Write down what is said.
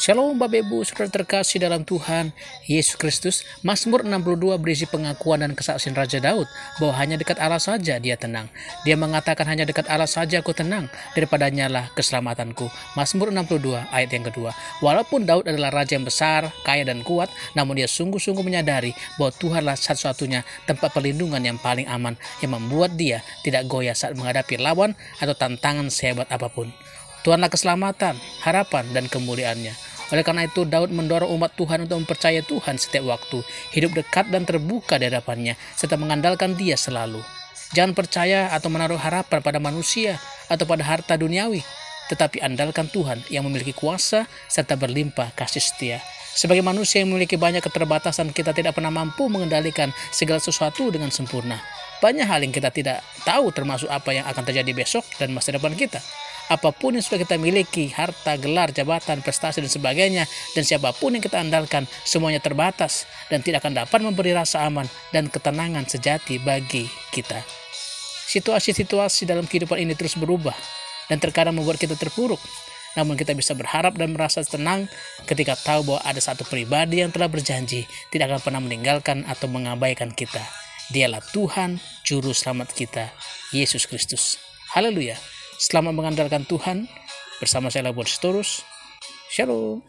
Shalom Bapak Ibu, saudara terkasih dalam Tuhan Yesus Kristus. Mazmur 62 berisi pengakuan dan kesaksian Raja Daud bahwa hanya dekat Allah saja dia tenang. Dia mengatakan hanya dekat Allah saja aku tenang, daripadanya lah keselamatanku. Mazmur 62 ayat yang kedua. Walaupun Daud adalah raja yang besar, kaya dan kuat, namun dia sungguh-sungguh menyadari bahwa Tuhanlah satu-satunya tempat perlindungan yang paling aman yang membuat dia tidak goyah saat menghadapi lawan atau tantangan sehebat apa pun. Tuhanlah keselamatan, harapan, dan kemuliaannya. Oleh karena itu, Daud mendorong umat Tuhan untuk mempercayai Tuhan setiap waktu, hidup dekat dan terbuka di hadapannya, serta mengandalkan dia selalu. Jangan percaya atau menaruh harapan pada manusia atau pada harta duniawi, tetapi andalkan Tuhan yang memiliki kuasa serta berlimpah kasih setia. Sebagai manusia yang memiliki banyak keterbatasan, kita tidak pernah mampu mengendalikan segala sesuatu dengan sempurna. Banyak hal yang kita tidak tahu termasuk apa yang akan terjadi besok dan masa depan kita apa pun yang sudah kita miliki, harta, gelar, jabatan, prestasi, dan sebagainya, dan siapa pun yang kita andalkan, semuanya terbatas dan tidak akan dapat memberi rasa aman dan ketenangan sejati bagi kita. Situasi-situasi dalam kehidupan ini terus berubah dan terkadang membuat kita terpuruk. Namun kita bisa berharap dan merasa tenang ketika tahu bahwa ada satu pribadi yang telah berjanji tidak akan pernah meninggalkan atau mengabaikan kita. Dialah Tuhan, Juru Selamat kita, Yesus Kristus. Haleluya. Selamat mengandalkan Tuhan. Bersama saya Labor Storus. Shalom.